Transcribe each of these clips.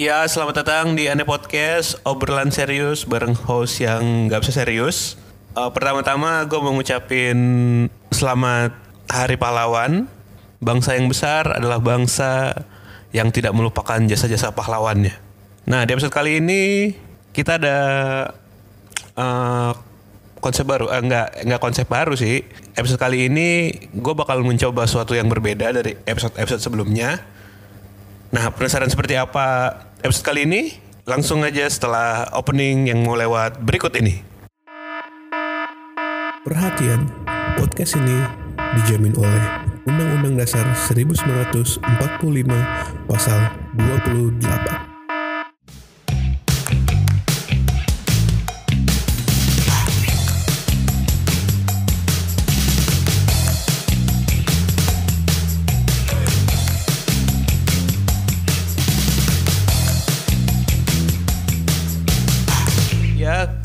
Ya, selamat datang di Ane Podcast, obrolan serius bareng host yang gak bisa serius. Uh, pertama-tama gue mau ngucapin selamat Hari Pahlawan. Bangsa yang besar adalah bangsa yang tidak melupakan jasa-jasa pahlawannya. Nah, di episode kali ini kita ada uh, konsep baru, eh, enggak enggak konsep baru sih. Episode kali ini gue bakal mencoba sesuatu yang berbeda dari episode-episode sebelumnya. Nah, penasaran seperti apa episode kali ini? Langsung aja setelah opening yang mau lewat berikut ini. Perhatian, podcast ini dijamin oleh Undang-Undang Dasar 1945 Pasal 28.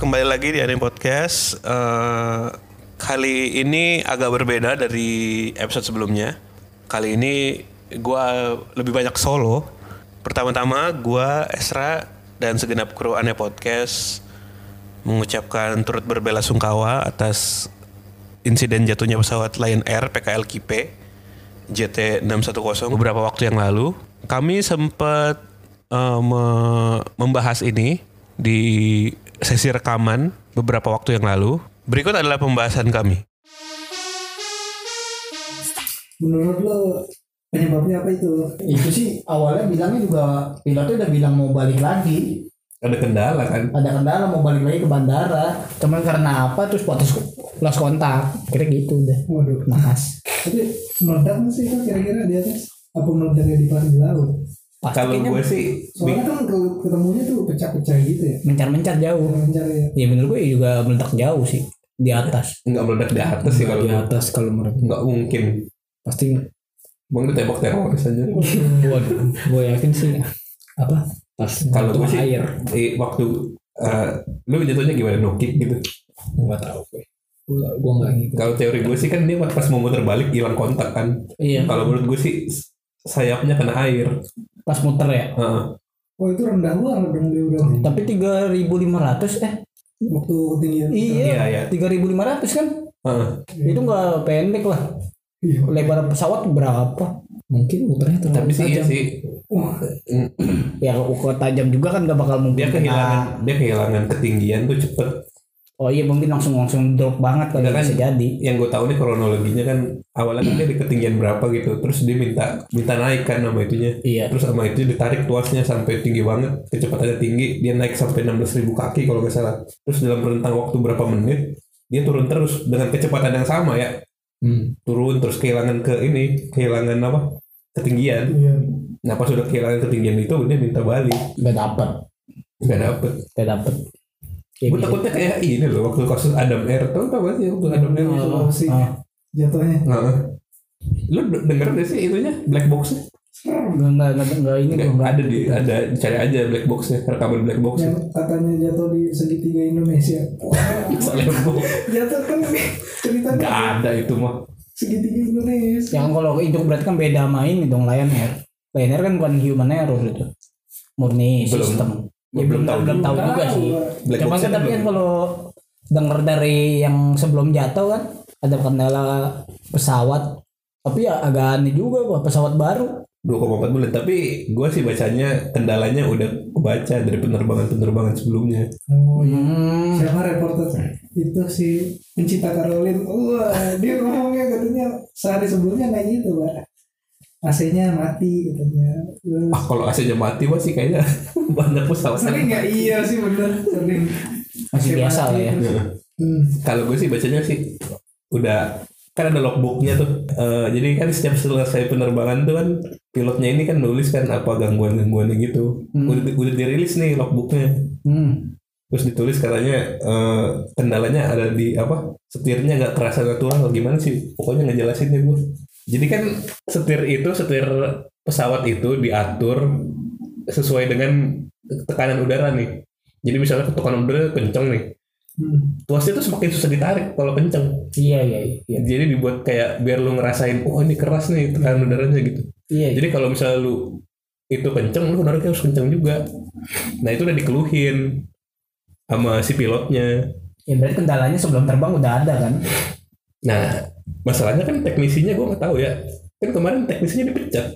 Kembali lagi di Anime Podcast. Eh, kali ini agak berbeda dari episode sebelumnya. Kali ini gua lebih banyak solo. Pertama-tama gua Esra dan segenap kru Anime Podcast mengucapkan turut berbela sungkawa atas insiden jatuhnya pesawat Lion Air PKLKP JT610 beberapa waktu yang lalu. Kami sempat eh, me- membahas ini di sesi rekaman beberapa waktu yang lalu. Berikut adalah pembahasan kami. Menurut lo penyebabnya apa itu? Itu sih awalnya bilangnya juga pilotnya udah bilang mau balik lagi. Ada kendala kan? Ada kendala mau balik lagi ke bandara. Cuman karena apa terus putus lost kontak. Kira gitu udah. Waduh. Nahas. Tapi meledak sih itu kira-kira di atas? Apa meledaknya di di laut? Pasti Kalau gue sih Soalnya kan ke- ketemunya tuh pecah-pecah gitu ya. mencar-mencar jauh. Mencari ya. Ya bener gue juga meledak jauh sih di atas. nggak meledak di atas sih kalau di atas kalau menurut nggak mungkin. pasti Bang ditembak teroris aja. waduh gue yakin sih apa pas Kalau gue sih air eh, waktu eh, lu jatuhnya gimana no kick gitu. nggak tahu gue gue gue nggak gitu Kalau teori gue sih kan dia pas mau muter balik hilang kontak kan. iya Kalau menurut gue sih sayapnya kena air. pas muter ya Heeh. Oh itu rendah banget dong dia udah tapi 3500 eh waktu ketinggian. iya Iya, iya. 3500 kan Heeh. itu nggak pendek lah Iya. lebar pesawat berapa mungkin muternya terlalu Tapi sih iya tajam. sih Wah, ya kalau tajam juga kan nggak bakal mungkin dia kena. kehilangan dia kehilangan ketinggian tuh cepet. Oh iya mungkin langsung langsung drop banget kalau Enggak kan? bisa jadi Yang gue tahu nih kronologinya kan awalnya kan dia di ketinggian berapa gitu, terus dia minta minta naik kan sama itunya. iya Terus sama itu ditarik tuasnya sampai tinggi banget, kecepatannya tinggi, dia naik sampai 16.000 kaki kalau nggak salah. Terus dalam rentang waktu berapa menit, dia turun terus dengan kecepatan yang sama ya, hmm. turun terus kehilangan ke ini, kehilangan apa? Ketinggian. iya. Nah pas udah kehilangan ketinggian itu, dia minta balik, nggak dapet nggak dapet. nggak dapet ya, Gue bisa. takutnya kayak ini loh waktu kasus Adam Air, tau tau gak sih waktu Adam Air? Iya. Oh, sih. oh. Jatuhnya. Heeh. Lu denger gak sih itunya black box-nya? nggak nggak nggak nggak ini Nggak, gua nggak ada di ada cari aja black box-nya rekaman black box Yang katanya jatuh di segitiga Indonesia. Wah, jatuh kan ceritanya nggak ada itu mah segitiga Indonesia. Yang kalau itu berarti kan beda main dong Lion Air. Lion Air kan bukan human error itu. Murni Belum. sistem. Ya, Belum belum tahu belum tahu juga Tahu, sih. Black Cuman kan tapi kan kalau dengar dari yang sebelum jatuh kan ada kendala pesawat. Tapi ya agak aneh juga gua pesawat baru. 2,4 bulan tapi gue sih bacanya kendalanya udah kebaca dari penerbangan-penerbangan sebelumnya Oh iya. Hmm. Siapa reporter itu si pencipta Karolin? Wah, dia ngomongnya katanya sehari sebelumnya kayak gitu, Pak. AC-nya mati katanya. Terus, ah kalau AC-nya mati masih kayaknya banyak pesawat sering nggak iya sih bener sering. Masih AC biasa mati, lah ya. terus, Hmm. kalau gue sih bacanya sih udah kan ada logbooknya tuh Eh, jadi kan setiap selesai penerbangan tuh kan pilotnya ini kan nulis kan apa gangguan-gangguannya gitu Hmm. udah, udah dirilis nih logbooknya Hmm. terus ditulis katanya eh, kendalanya ada di apa setirnya nggak kerasa natural gimana sih pokoknya ngejelasinnya gue jadi kan setir itu setir pesawat itu diatur sesuai dengan tekanan udara nih jadi misalnya tekanan udara kenceng nih Hmm. tuasnya itu semakin susah ditarik kalau kenceng Iya iya iya. jadi dibuat kayak biar lu ngerasain oh ini keras nih tekanan udaranya gitu Iya. jadi kalau misalnya lu itu kenceng lu nariknya harus kenceng juga nah itu udah dikeluhin sama si pilotnya Ya berarti kendalanya sebelum terbang udah ada kan? nah masalahnya kan teknisinya gue nggak tahu ya kan kemarin teknisinya dipecat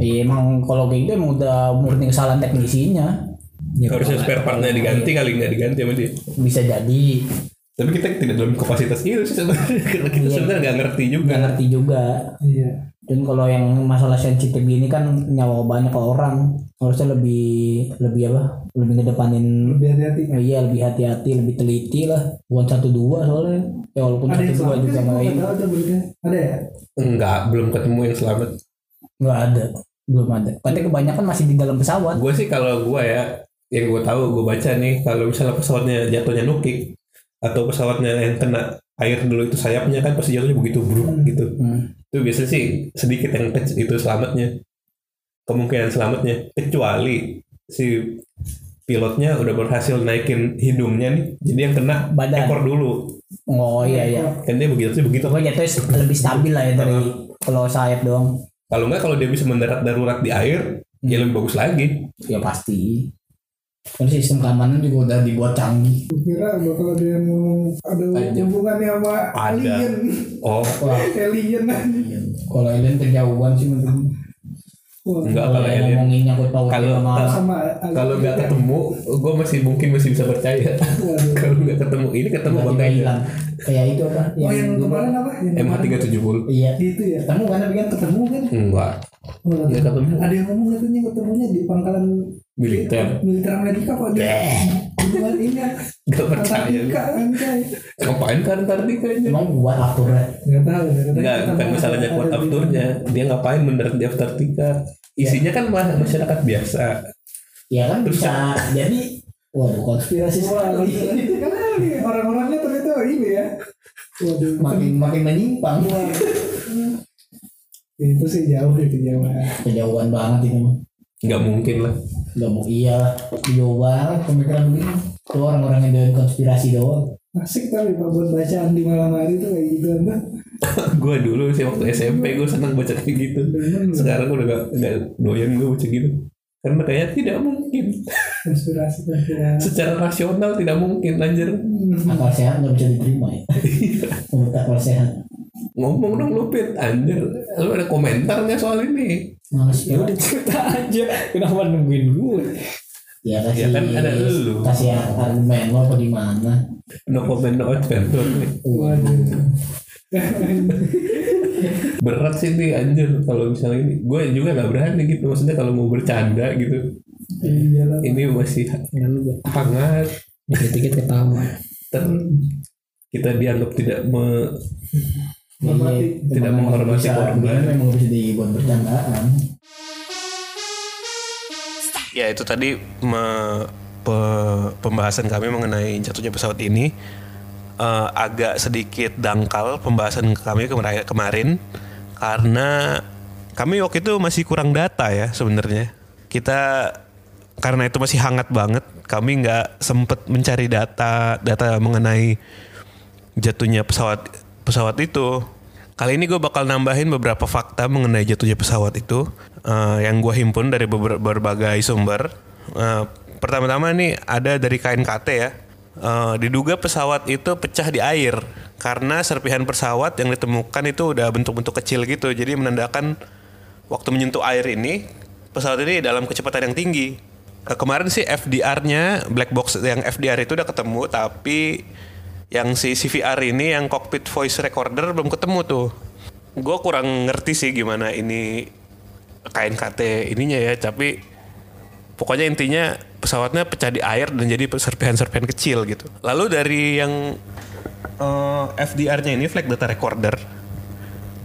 Iya emang kalau kayak gitu emang udah murni kesalahan teknisinya. Ya, harusnya spare partnya diganti kali nggak diganti sama dia Bisa jadi tapi kita tidak dalam kapasitas itu sih sebenarnya karena kita Iya. sebenarnya nggak ngerti juga nggak ngerti juga. Iya. Dan kalau yang masalah sensitif gini kan nyawa banyak orang harusnya lebih lebih apa? Lebih ngedepanin Lebih hati-hati. Ya, iya lebih hati-hati, lebih teliti lah. Bukan satu dua soalnya. Ya walaupun Ada satu dua juga kan? nggak beritanya. Ada ya? Enggak, belum ketemu yang selamat. Nggak ada, belum ada. Katanya kebanyakan masih di dalam pesawat. Gue sih kalau gue ya, yang gue tahu gue baca nih, kalau misalnya pesawatnya jatuhnya nukik atau pesawatnya yang kena air dulu itu sayapnya kan pasti jatuhnya begitu buruk gitu. Hmm. Itu biasanya sih sedikit yang kecil itu selamatnya. Kemungkinan selamatnya kecuali si pilotnya udah berhasil naikin hidungnya nih, jadi yang kena Badan. ekor dulu. Oh iya iya. Kan dia begitu sih begitu. Pokoknya jatuhnya lebih stabil lah ya dari kalau sayap doang. Kalau nggak kalau dia bisa mendarat darurat di air, ya lebih bagus lagi. Ya pasti. Kan sistem keamanan juga udah dibuat canggih. Kira bakal ada yang ngomong ada hubungannya sama Ada. alien. Oh, Alien kalau alien kejauhan sih mungkin. Enggak Kalau kalau yang alien. ngomongin nyangkut paut Kalau- sama. Kalau nggak ketemu, gue masih mungkin masih bisa percaya. Kalau nggak ketemu, ini ketemu tiba-tiba makanya. hilang. Kayak itu apa? Oh yang kemarin apa? Yang MH kemarin? 370 Iya. Gitu ya. Ketemu kan tapi kan Ketemu kan? enggak Oh, Nggak ketemu. Ada yang ngomong katanya ketemunya di pangkalan militer militer Amerika kok di hubungan ini ya. nggak percaya ngapain ke Antartika Emang buat aktornya. Nggak tahu. Enggak, bukan masalahnya di- afturnya dia ngapain mendarat di Antartika isinya kan ma- masyarakat biasa Ya kan bisa jadi Waduh konspirasi Wah, sekali. itu kan orang-orangnya ternyata ini ya. Waduh, makin makin menyimpang. itu sih jauh deh kejauhan. Kejauhan banget ini mah. Nggak mungkin lah Gak mau iya lah. Jauh banget pemikiran begini. Tuh orang-orang yang doain konspirasi doang. Asik tapi pak buat bacaan di malam hari tuh kayak gitu kan. gue dulu sih waktu SMP gue senang baca kayak gitu sekarang gue udah gak, gak doyan gue baca gitu karena kayaknya tidak mungkin konspirasi konspirasi. secara rasional tidak mungkin anjir Akal sehat nggak bisa diterima ya. Menurut akal sehat. Ngomong dong lu Pit anjir lu ada komentar nggak soal ini Males Ya udah cerita aja. Kenapa nungguin gue? Ya kasih Ya kan ada lu. kasih argumen lo apa di mana? no comment no Waduh. berat sih nih anjir kalau misalnya ini gue juga gak berani gitu maksudnya kalau mau bercanda gitu Iya lah. ini masih hangat Dikit-dikit ketawa. ter kita dianggap tidak me, Hormati. Tidak menghormati korban. Memang bisa dibuat bercandaan. Ya itu tadi me- pe- pembahasan kami mengenai jatuhnya pesawat ini Eh, agak sedikit dangkal pembahasan kami kemar- kemarin karena kami waktu itu masih kurang data ya sebenarnya. Kita karena itu masih hangat banget, kami nggak sempet mencari data data mengenai jatuhnya pesawat pesawat itu. Kali ini gue bakal nambahin beberapa fakta mengenai jatuhnya pesawat itu eh, yang gue himpun dari beber- berbagai sumber. Eh, Pertama-tama nih ada dari KNKT ya. Eh, diduga pesawat itu pecah di air karena serpihan pesawat yang ditemukan itu udah bentuk-bentuk kecil gitu. Jadi menandakan waktu menyentuh air ini pesawat ini dalam kecepatan yang tinggi. Eh, kemarin sih FDR-nya black box yang FDR itu udah ketemu tapi yang si CVR ini yang cockpit voice recorder belum ketemu tuh. Gue kurang ngerti sih gimana ini KNKT ininya ya, tapi pokoknya intinya pesawatnya pecah di air dan jadi serpihan-serpihan kecil gitu. Lalu dari yang eh, FDR-nya ini flight data recorder,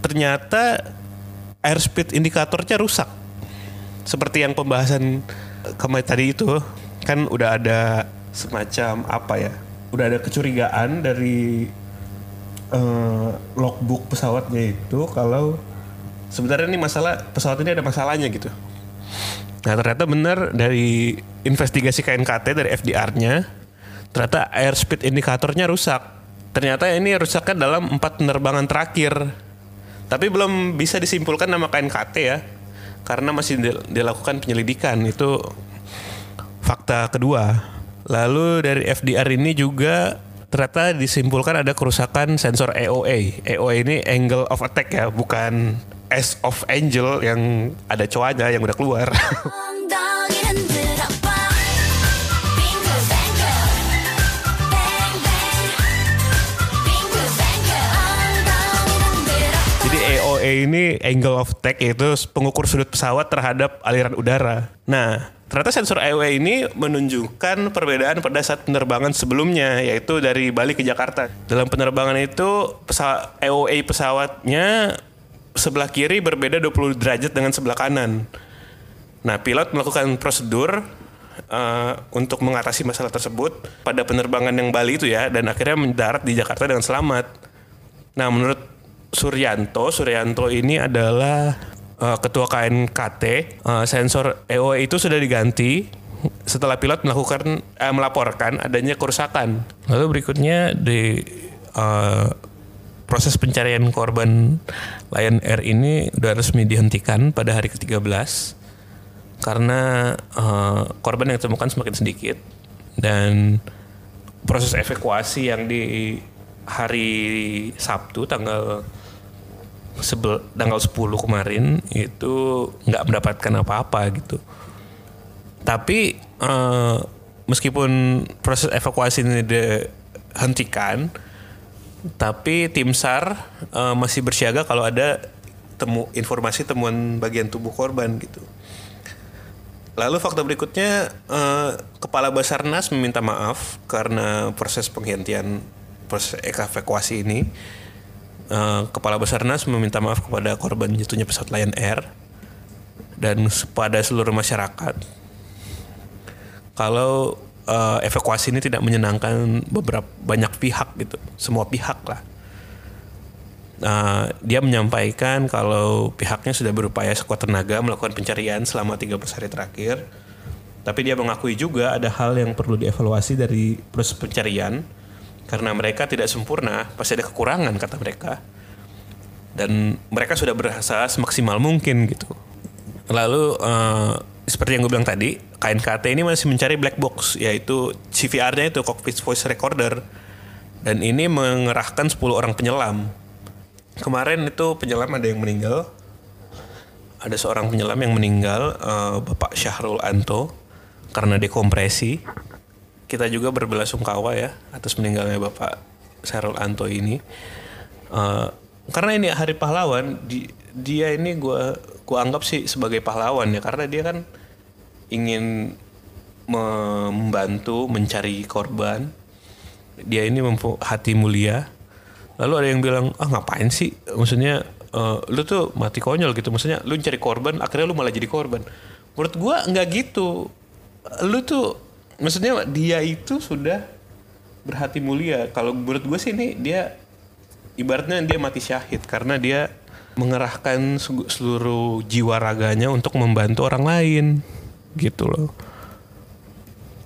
ternyata airspeed indikatornya rusak. Seperti yang pembahasan kemarin tadi itu kan udah ada semacam apa ya? Udah ada kecurigaan dari eh, logbook pesawatnya itu kalau sebenarnya ini masalah pesawat ini ada masalahnya gitu. Nah ternyata benar dari investigasi KNKT dari FDR-nya ternyata airspeed indikatornya rusak. Ternyata ini rusaknya dalam empat penerbangan terakhir. Tapi belum bisa disimpulkan nama KNKT ya. karena masih di- dilakukan penyelidikan itu fakta kedua. Lalu dari FDR ini juga ternyata disimpulkan ada kerusakan sensor AOA. AOA ini angle of attack ya, bukan S of Angel yang ada cowoknya yang udah keluar. AOA ini angle of attack yaitu pengukur sudut pesawat terhadap aliran udara. Nah, ternyata sensor AOA ini menunjukkan perbedaan pada saat penerbangan sebelumnya yaitu dari Bali ke Jakarta. Dalam penerbangan itu pesawat AOA pesawatnya sebelah kiri berbeda 20 derajat dengan sebelah kanan. Nah, pilot melakukan prosedur uh, untuk mengatasi masalah tersebut pada penerbangan yang Bali itu ya dan akhirnya mendarat di Jakarta dengan selamat. Nah, menurut Suryanto, Suryanto ini adalah uh, ketua KNKT. Uh, sensor EOE itu sudah diganti setelah pilot melakukan eh, melaporkan adanya kerusakan. Lalu berikutnya di uh, proses pencarian korban Lion Air ini sudah resmi dihentikan pada hari ke-13 karena uh, korban yang ditemukan semakin sedikit dan proses evakuasi yang di hari Sabtu tanggal sebel, tanggal 10 kemarin itu nggak mendapatkan apa-apa gitu. Tapi eh, meskipun proses evakuasi ini dihentikan, tapi tim SAR eh, masih bersiaga kalau ada temu informasi temuan bagian tubuh korban gitu. Lalu fakta berikutnya, eh, Kepala Basarnas meminta maaf karena proses penghentian proses evakuasi ini. Eh, Kepala Basarnas meminta maaf kepada korban jatuhnya pesawat Lion Air dan pada seluruh masyarakat. Kalau eh, evakuasi ini tidak menyenangkan beberapa banyak pihak gitu, semua pihak lah. Nah, dia menyampaikan kalau pihaknya sudah berupaya sekuat tenaga melakukan pencarian selama 13 hari terakhir. Tapi dia mengakui juga ada hal yang perlu dievaluasi dari proses pencarian karena mereka tidak sempurna, pasti ada kekurangan kata mereka. Dan mereka sudah berusaha semaksimal mungkin gitu. Lalu eh, seperti yang gue bilang tadi, KNKT ini masih mencari black box yaitu CVR-nya itu cockpit voice recorder. Dan ini mengerahkan 10 orang penyelam. Kemarin itu penyelam ada yang meninggal. Ada seorang penyelam yang meninggal, eh, Bapak Syahrul Anto, karena dekompresi. Kita juga berbelasungkawa ya atas meninggalnya Bapak Syahrul Anto ini. Eh, karena ini Hari Pahlawan, di- dia ini gua gua anggap sih sebagai pahlawan ya karena dia kan ingin membantu mencari korban. Dia ini mempu hati mulia. Lalu ada yang bilang, ah ngapain sih? Maksudnya eh, lu tuh mati konyol gitu. Maksudnya lu cari korban, akhirnya lu malah jadi korban. Menurut gua nggak gitu. Lu tuh, maksudnya dia itu sudah berhati mulia. Kalau menurut gue sih ini dia ibaratnya dia mati syahid karena dia mengerahkan seluruh jiwa raganya untuk membantu orang lain gitu loh.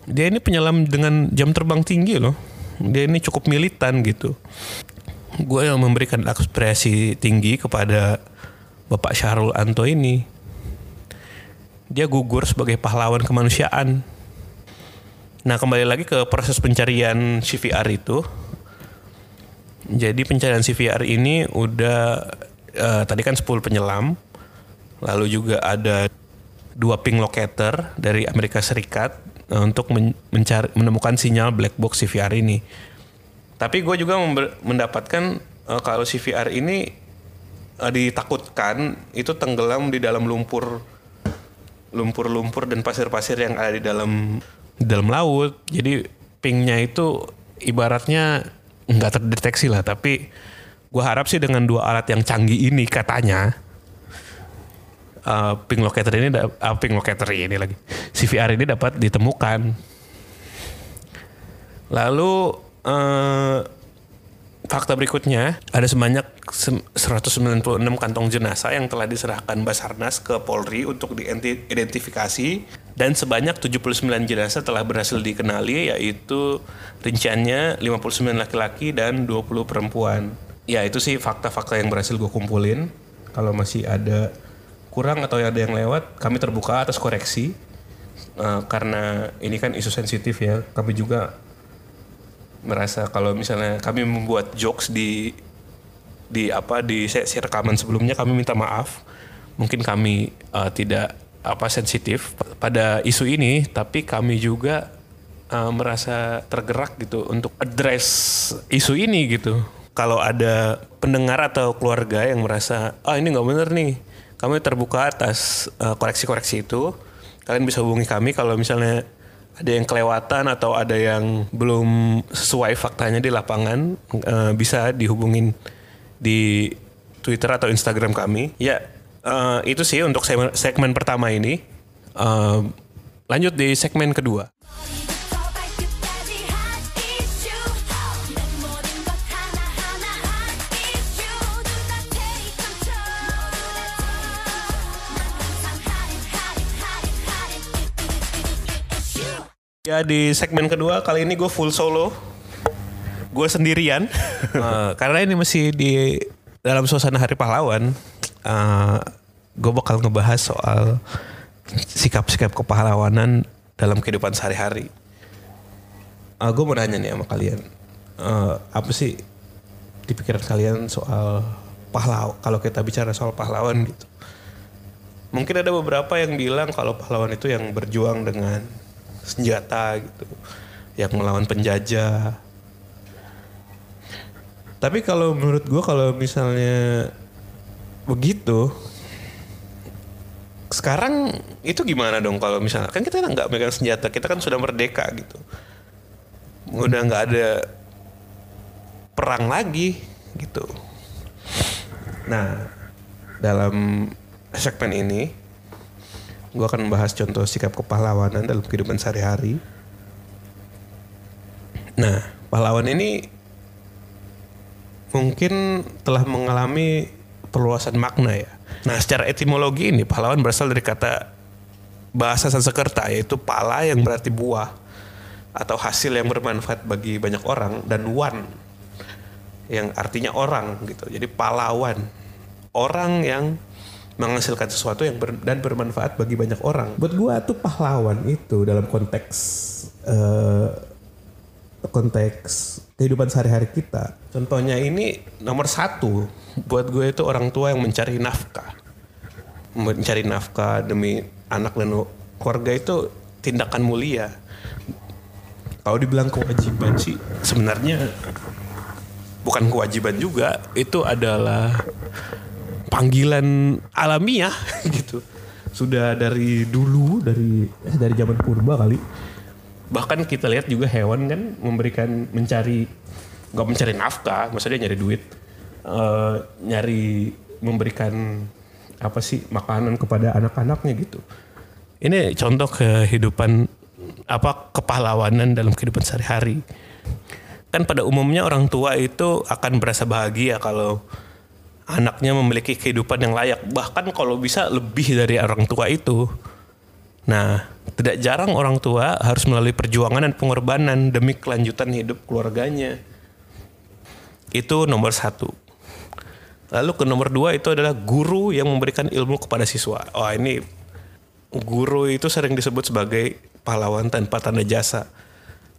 Dia ini penyelam dengan jam terbang tinggi loh. Dia ini cukup militan gitu. Gue yang memberikan apresiasi tinggi kepada Bapak Syahrul Anto ini. Dia gugur sebagai pahlawan kemanusiaan. Nah kembali lagi ke proses pencarian CVR itu. Jadi pencarian CVR ini udah eh, tadi kan 10 penyelam, lalu juga ada dua ping locator dari Amerika Serikat eh, untuk men- mencari menemukan sinyal black box CVR ini. Tapi gue juga mendapatkan eh, kalau CVR ini eh, ditakutkan itu tenggelam di dalam lumpur lumpur-lumpur dan pasir-pasir yang ada di dalam di dalam laut. Jadi pingnya itu ibaratnya nggak terdeteksi lah. Tapi gue harap sih dengan dua alat yang canggih ini katanya uh, ping locator ini uh, ping locator ini lagi CVR ini dapat ditemukan. Lalu eh, fakta berikutnya ada sebanyak sem- 196 kantong jenazah yang telah diserahkan Basarnas ke Polri untuk diidentifikasi dan sebanyak 79 jenazah telah berhasil dikenali yaitu rinciannya 59 laki-laki dan 20 perempuan. Ya itu sih fakta-fakta yang berhasil gue kumpulin. Kalau masih ada kurang atau ada yang lewat kami terbuka atas koreksi Eh, karena ini kan isu sensitif ya kami juga merasa kalau misalnya kami membuat jokes di di apa di sesi rekaman sebelumnya kami minta maaf mungkin kami eh, tidak apa sensitif pada isu ini tapi kami juga eh, merasa tergerak gitu untuk address isu ini gitu kalau ada pendengar atau keluarga yang merasa ah ini nggak bener nih kami terbuka atas eh, koreksi-koreksi itu kalian bisa hubungi kami kalau misalnya ada yang kelewatan atau ada yang belum sesuai faktanya di lapangan eh, bisa dihubungin di Twitter atau Instagram kami. Ya Eh, itu sih untuk segmen, pertama ini. Uh, lanjut di segmen kedua. Ya di segmen kedua kali ini gue full solo, gue sendirian uh, karena ini masih di dalam suasana Hari Pahlawan gue bakal ngebahas soal sikap-sikap kepahlawanan dalam kehidupan sehari-hari. gue mau nanya nih sama kalian. Eh, apa sih di pikiran kalian soal pahlawan? Kalau kita bicara soal pahlawan gitu. Mungkin ada beberapa yang bilang kalau pahlawan itu yang berjuang dengan senjata gitu, yang melawan penjajah. Tapi kalau menurut gue kalau misalnya begitu, sekarang itu gimana dong kalau misalnya kan kita nggak megang senjata, kita kan sudah merdeka gitu, udah nggak ada perang lagi gitu. Nah, dalam segmen ini gue akan membahas contoh sikap kepahlawanan dalam kehidupan sehari-hari. Nah, pahlawan ini mungkin telah mengalami perluasan makna ya. Nah, secara etimologi ini pahlawan berasal dari kata bahasa Sanskerta yaitu pala yang berarti buah atau hasil yang bermanfaat bagi banyak orang dan wan yang artinya orang gitu. Jadi pahlawan orang yang menghasilkan sesuatu yang ber- dan bermanfaat bagi banyak orang. Buat gua tuh pahlawan itu dalam konteks eh, konteks kehidupan sehari-hari kita. Contohnya ini nomor satu buat gue itu orang tua yang mencari nafkah, mencari nafkah demi anak dan keluarga itu tindakan mulia. Kalau dibilang kewajiban sih sebenarnya bukan kewajiban juga, itu adalah panggilan alamiah gitu. Sudah dari dulu dari eh, dari zaman purba kali. Bahkan kita lihat juga hewan kan memberikan mencari nggak mencari nafkah, maksudnya nyari duit, eh, nyari memberikan apa sih makanan kepada anak-anaknya gitu. Ini contoh kehidupan apa kepahlawanan dalam kehidupan sehari-hari. Kan pada umumnya orang tua itu akan merasa bahagia kalau anaknya memiliki kehidupan yang layak, bahkan kalau bisa lebih dari orang tua itu. Nah, tidak jarang orang tua harus melalui perjuangan dan pengorbanan demi kelanjutan hidup keluarganya. Itu nomor satu. Lalu ke nomor dua itu adalah guru yang memberikan ilmu kepada siswa. Oh ini guru itu sering disebut sebagai pahlawan tanpa tanda jasa.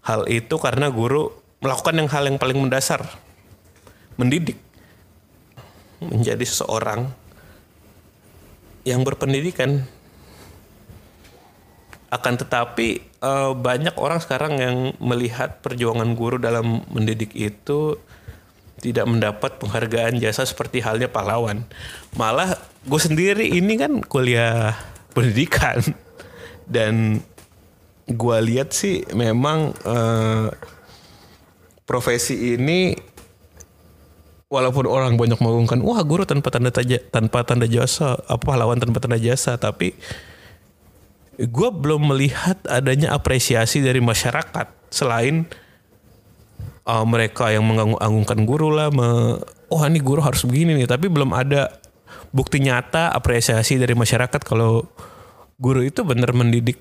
Hal itu karena guru melakukan yang hal yang paling mendasar, mendidik, menjadi seseorang yang berpendidikan. Akan tetapi eh, banyak orang sekarang yang melihat perjuangan guru dalam mendidik itu tidak mendapat penghargaan jasa seperti halnya pahlawan. Malah gue sendiri ini kan kuliah pendidikan dan gue lihat sih memang eh, profesi ini walaupun orang banyak mengagungkan wah guru tanpa tanda tanpa tanda jasa apa pahlawan tanpa tanda jasa tapi gue belum melihat adanya apresiasi dari masyarakat selain uh, mereka yang mengagung-agungkan guru lah me, oh ini guru harus begini nih. Tapi belum ada bukti nyata apresiasi dari masyarakat kalau guru itu benar mendidik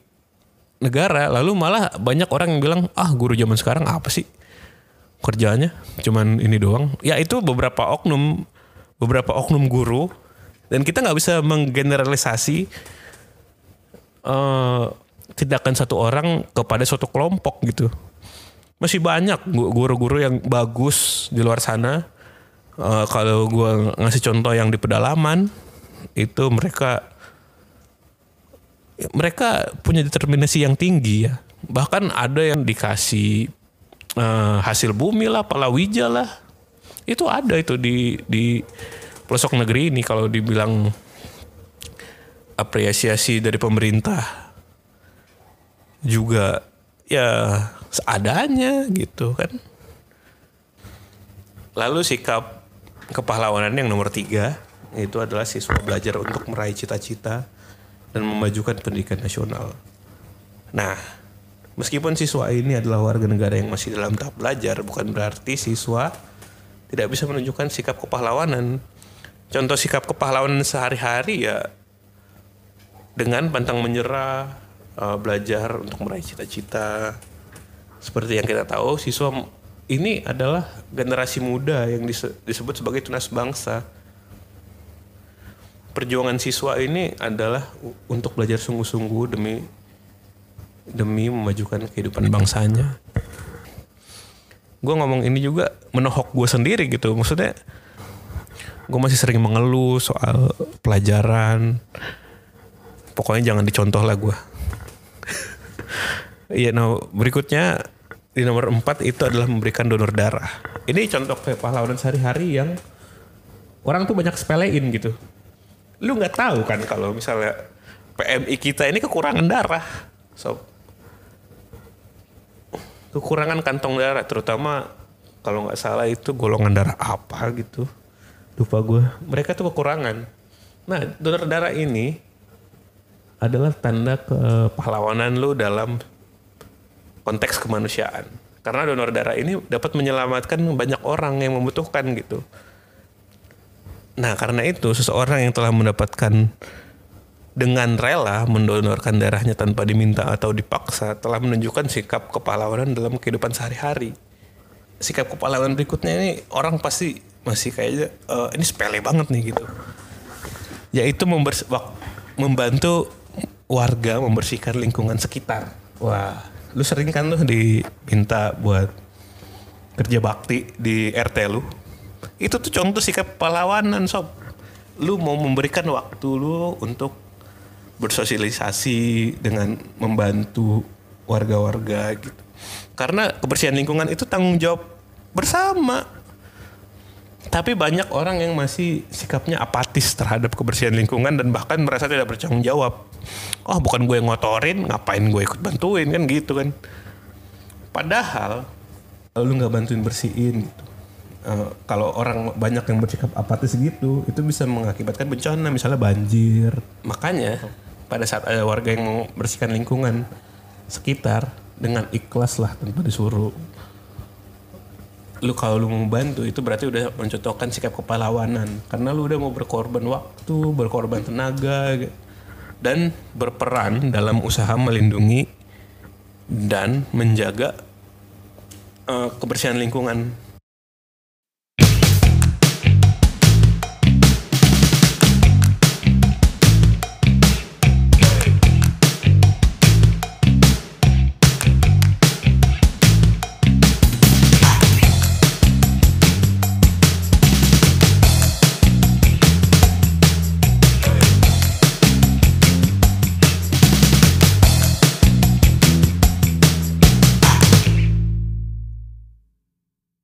negara. Lalu malah banyak orang yang bilang ah guru zaman sekarang apa sih kerjanya cuman ini doang. Ya itu beberapa oknum beberapa oknum guru. Dan kita nggak bisa menggeneralisasi eh, tindakan satu orang kepada suatu kelompok gitu. Masih banyak gu- guru-guru yang bagus di luar sana. Eh, kalau gue ngasih contoh yang di pedalaman itu mereka mereka punya determinasi yang tinggi ya. Bahkan ada yang dikasih eh, hasil bumi lah palawija lah. Itu ada itu di di pelosok negeri ini kalau dibilang apresiasi dari pemerintah juga ya seadanya gitu kan lalu sikap kepahlawanan yang nomor tiga itu adalah siswa belajar untuk meraih cita-cita dan memajukan pendidikan nasional. Nah, meskipun siswa ini adalah warga negara yang masih dalam tahap belajar, bukan berarti siswa tidak bisa menunjukkan sikap kepahlawanan. Contoh sikap kepahlawanan sehari-hari ya dengan pantang menyerah, eh, belajar untuk meraih cita-cita. Seperti yang kita tahu, siswa ini adalah generasi muda yang dise- disebut sebagai tunas bangsa. Perjuangan siswa ini adalah untuk belajar sungguh-sungguh demi demi memajukan kehidupan bangsanya. Gue ngomong ini juga menohok gue sendiri gitu. Maksudnya gue masih sering mengeluh soal pelajaran. Pokoknya jangan dicontoh lah gue. Iya, nah berikutnya di nomor 4 itu adalah memberikan donor darah. Ini contoh kepahlawanan sehari-hari yang orang tuh banyak sepelein gitu. Lu nggak tahu kan kalau misalnya PMI kita ini kekurangan darah. So, kekurangan kantong darah terutama kalau nggak salah itu golongan darah apa gitu. Lupa gue. Mereka tuh kekurangan. Nah, donor darah ini adalah tanda kepahlawanan lu dalam konteks kemanusiaan. Karena donor darah ini dapat menyelamatkan banyak orang yang membutuhkan gitu. Nah, karena itu seseorang yang telah mendapatkan dengan rela mendonorkan darahnya tanpa diminta atau dipaksa telah menunjukkan sikap kepahlawanan dalam kehidupan sehari-hari. Sikap kepahlawanan berikutnya ini orang pasti masih kayaknya "Eh, ini sepele banget nih gitu. Yaitu membantu warga membersihkan lingkungan sekitar. Wah, lu sering kan lu diminta buat kerja bakti di RT lu. Itu tuh contoh sikap pahlawanan sob. Lu mau memberikan waktu lu untuk bersosialisasi dengan membantu warga-warga gitu. Karena kebersihan lingkungan itu tanggung jawab bersama. Tapi banyak orang yang masih sikapnya apatis terhadap kebersihan lingkungan dan bahkan merasa tidak bertanggung jawab. Oh bukan gue yang ngotorin, ngapain gue ikut bantuin kan gitu kan. Padahal lu nggak bantuin bersihin gitu. Eh, kalau orang banyak yang bersikap apatis gitu, itu bisa mengakibatkan bencana misalnya banjir. Makanya pada saat ada warga yang mau bersihkan lingkungan sekitar dengan ikhlas lah tanpa disuruh lu kalau lu mau bantu itu berarti udah mencontohkan sikap kepahlawanan. Karena lu udah mau berkorban waktu, berkorban tenaga dan berperan dalam usaha melindungi dan menjaga eh, kebersihan lingkungan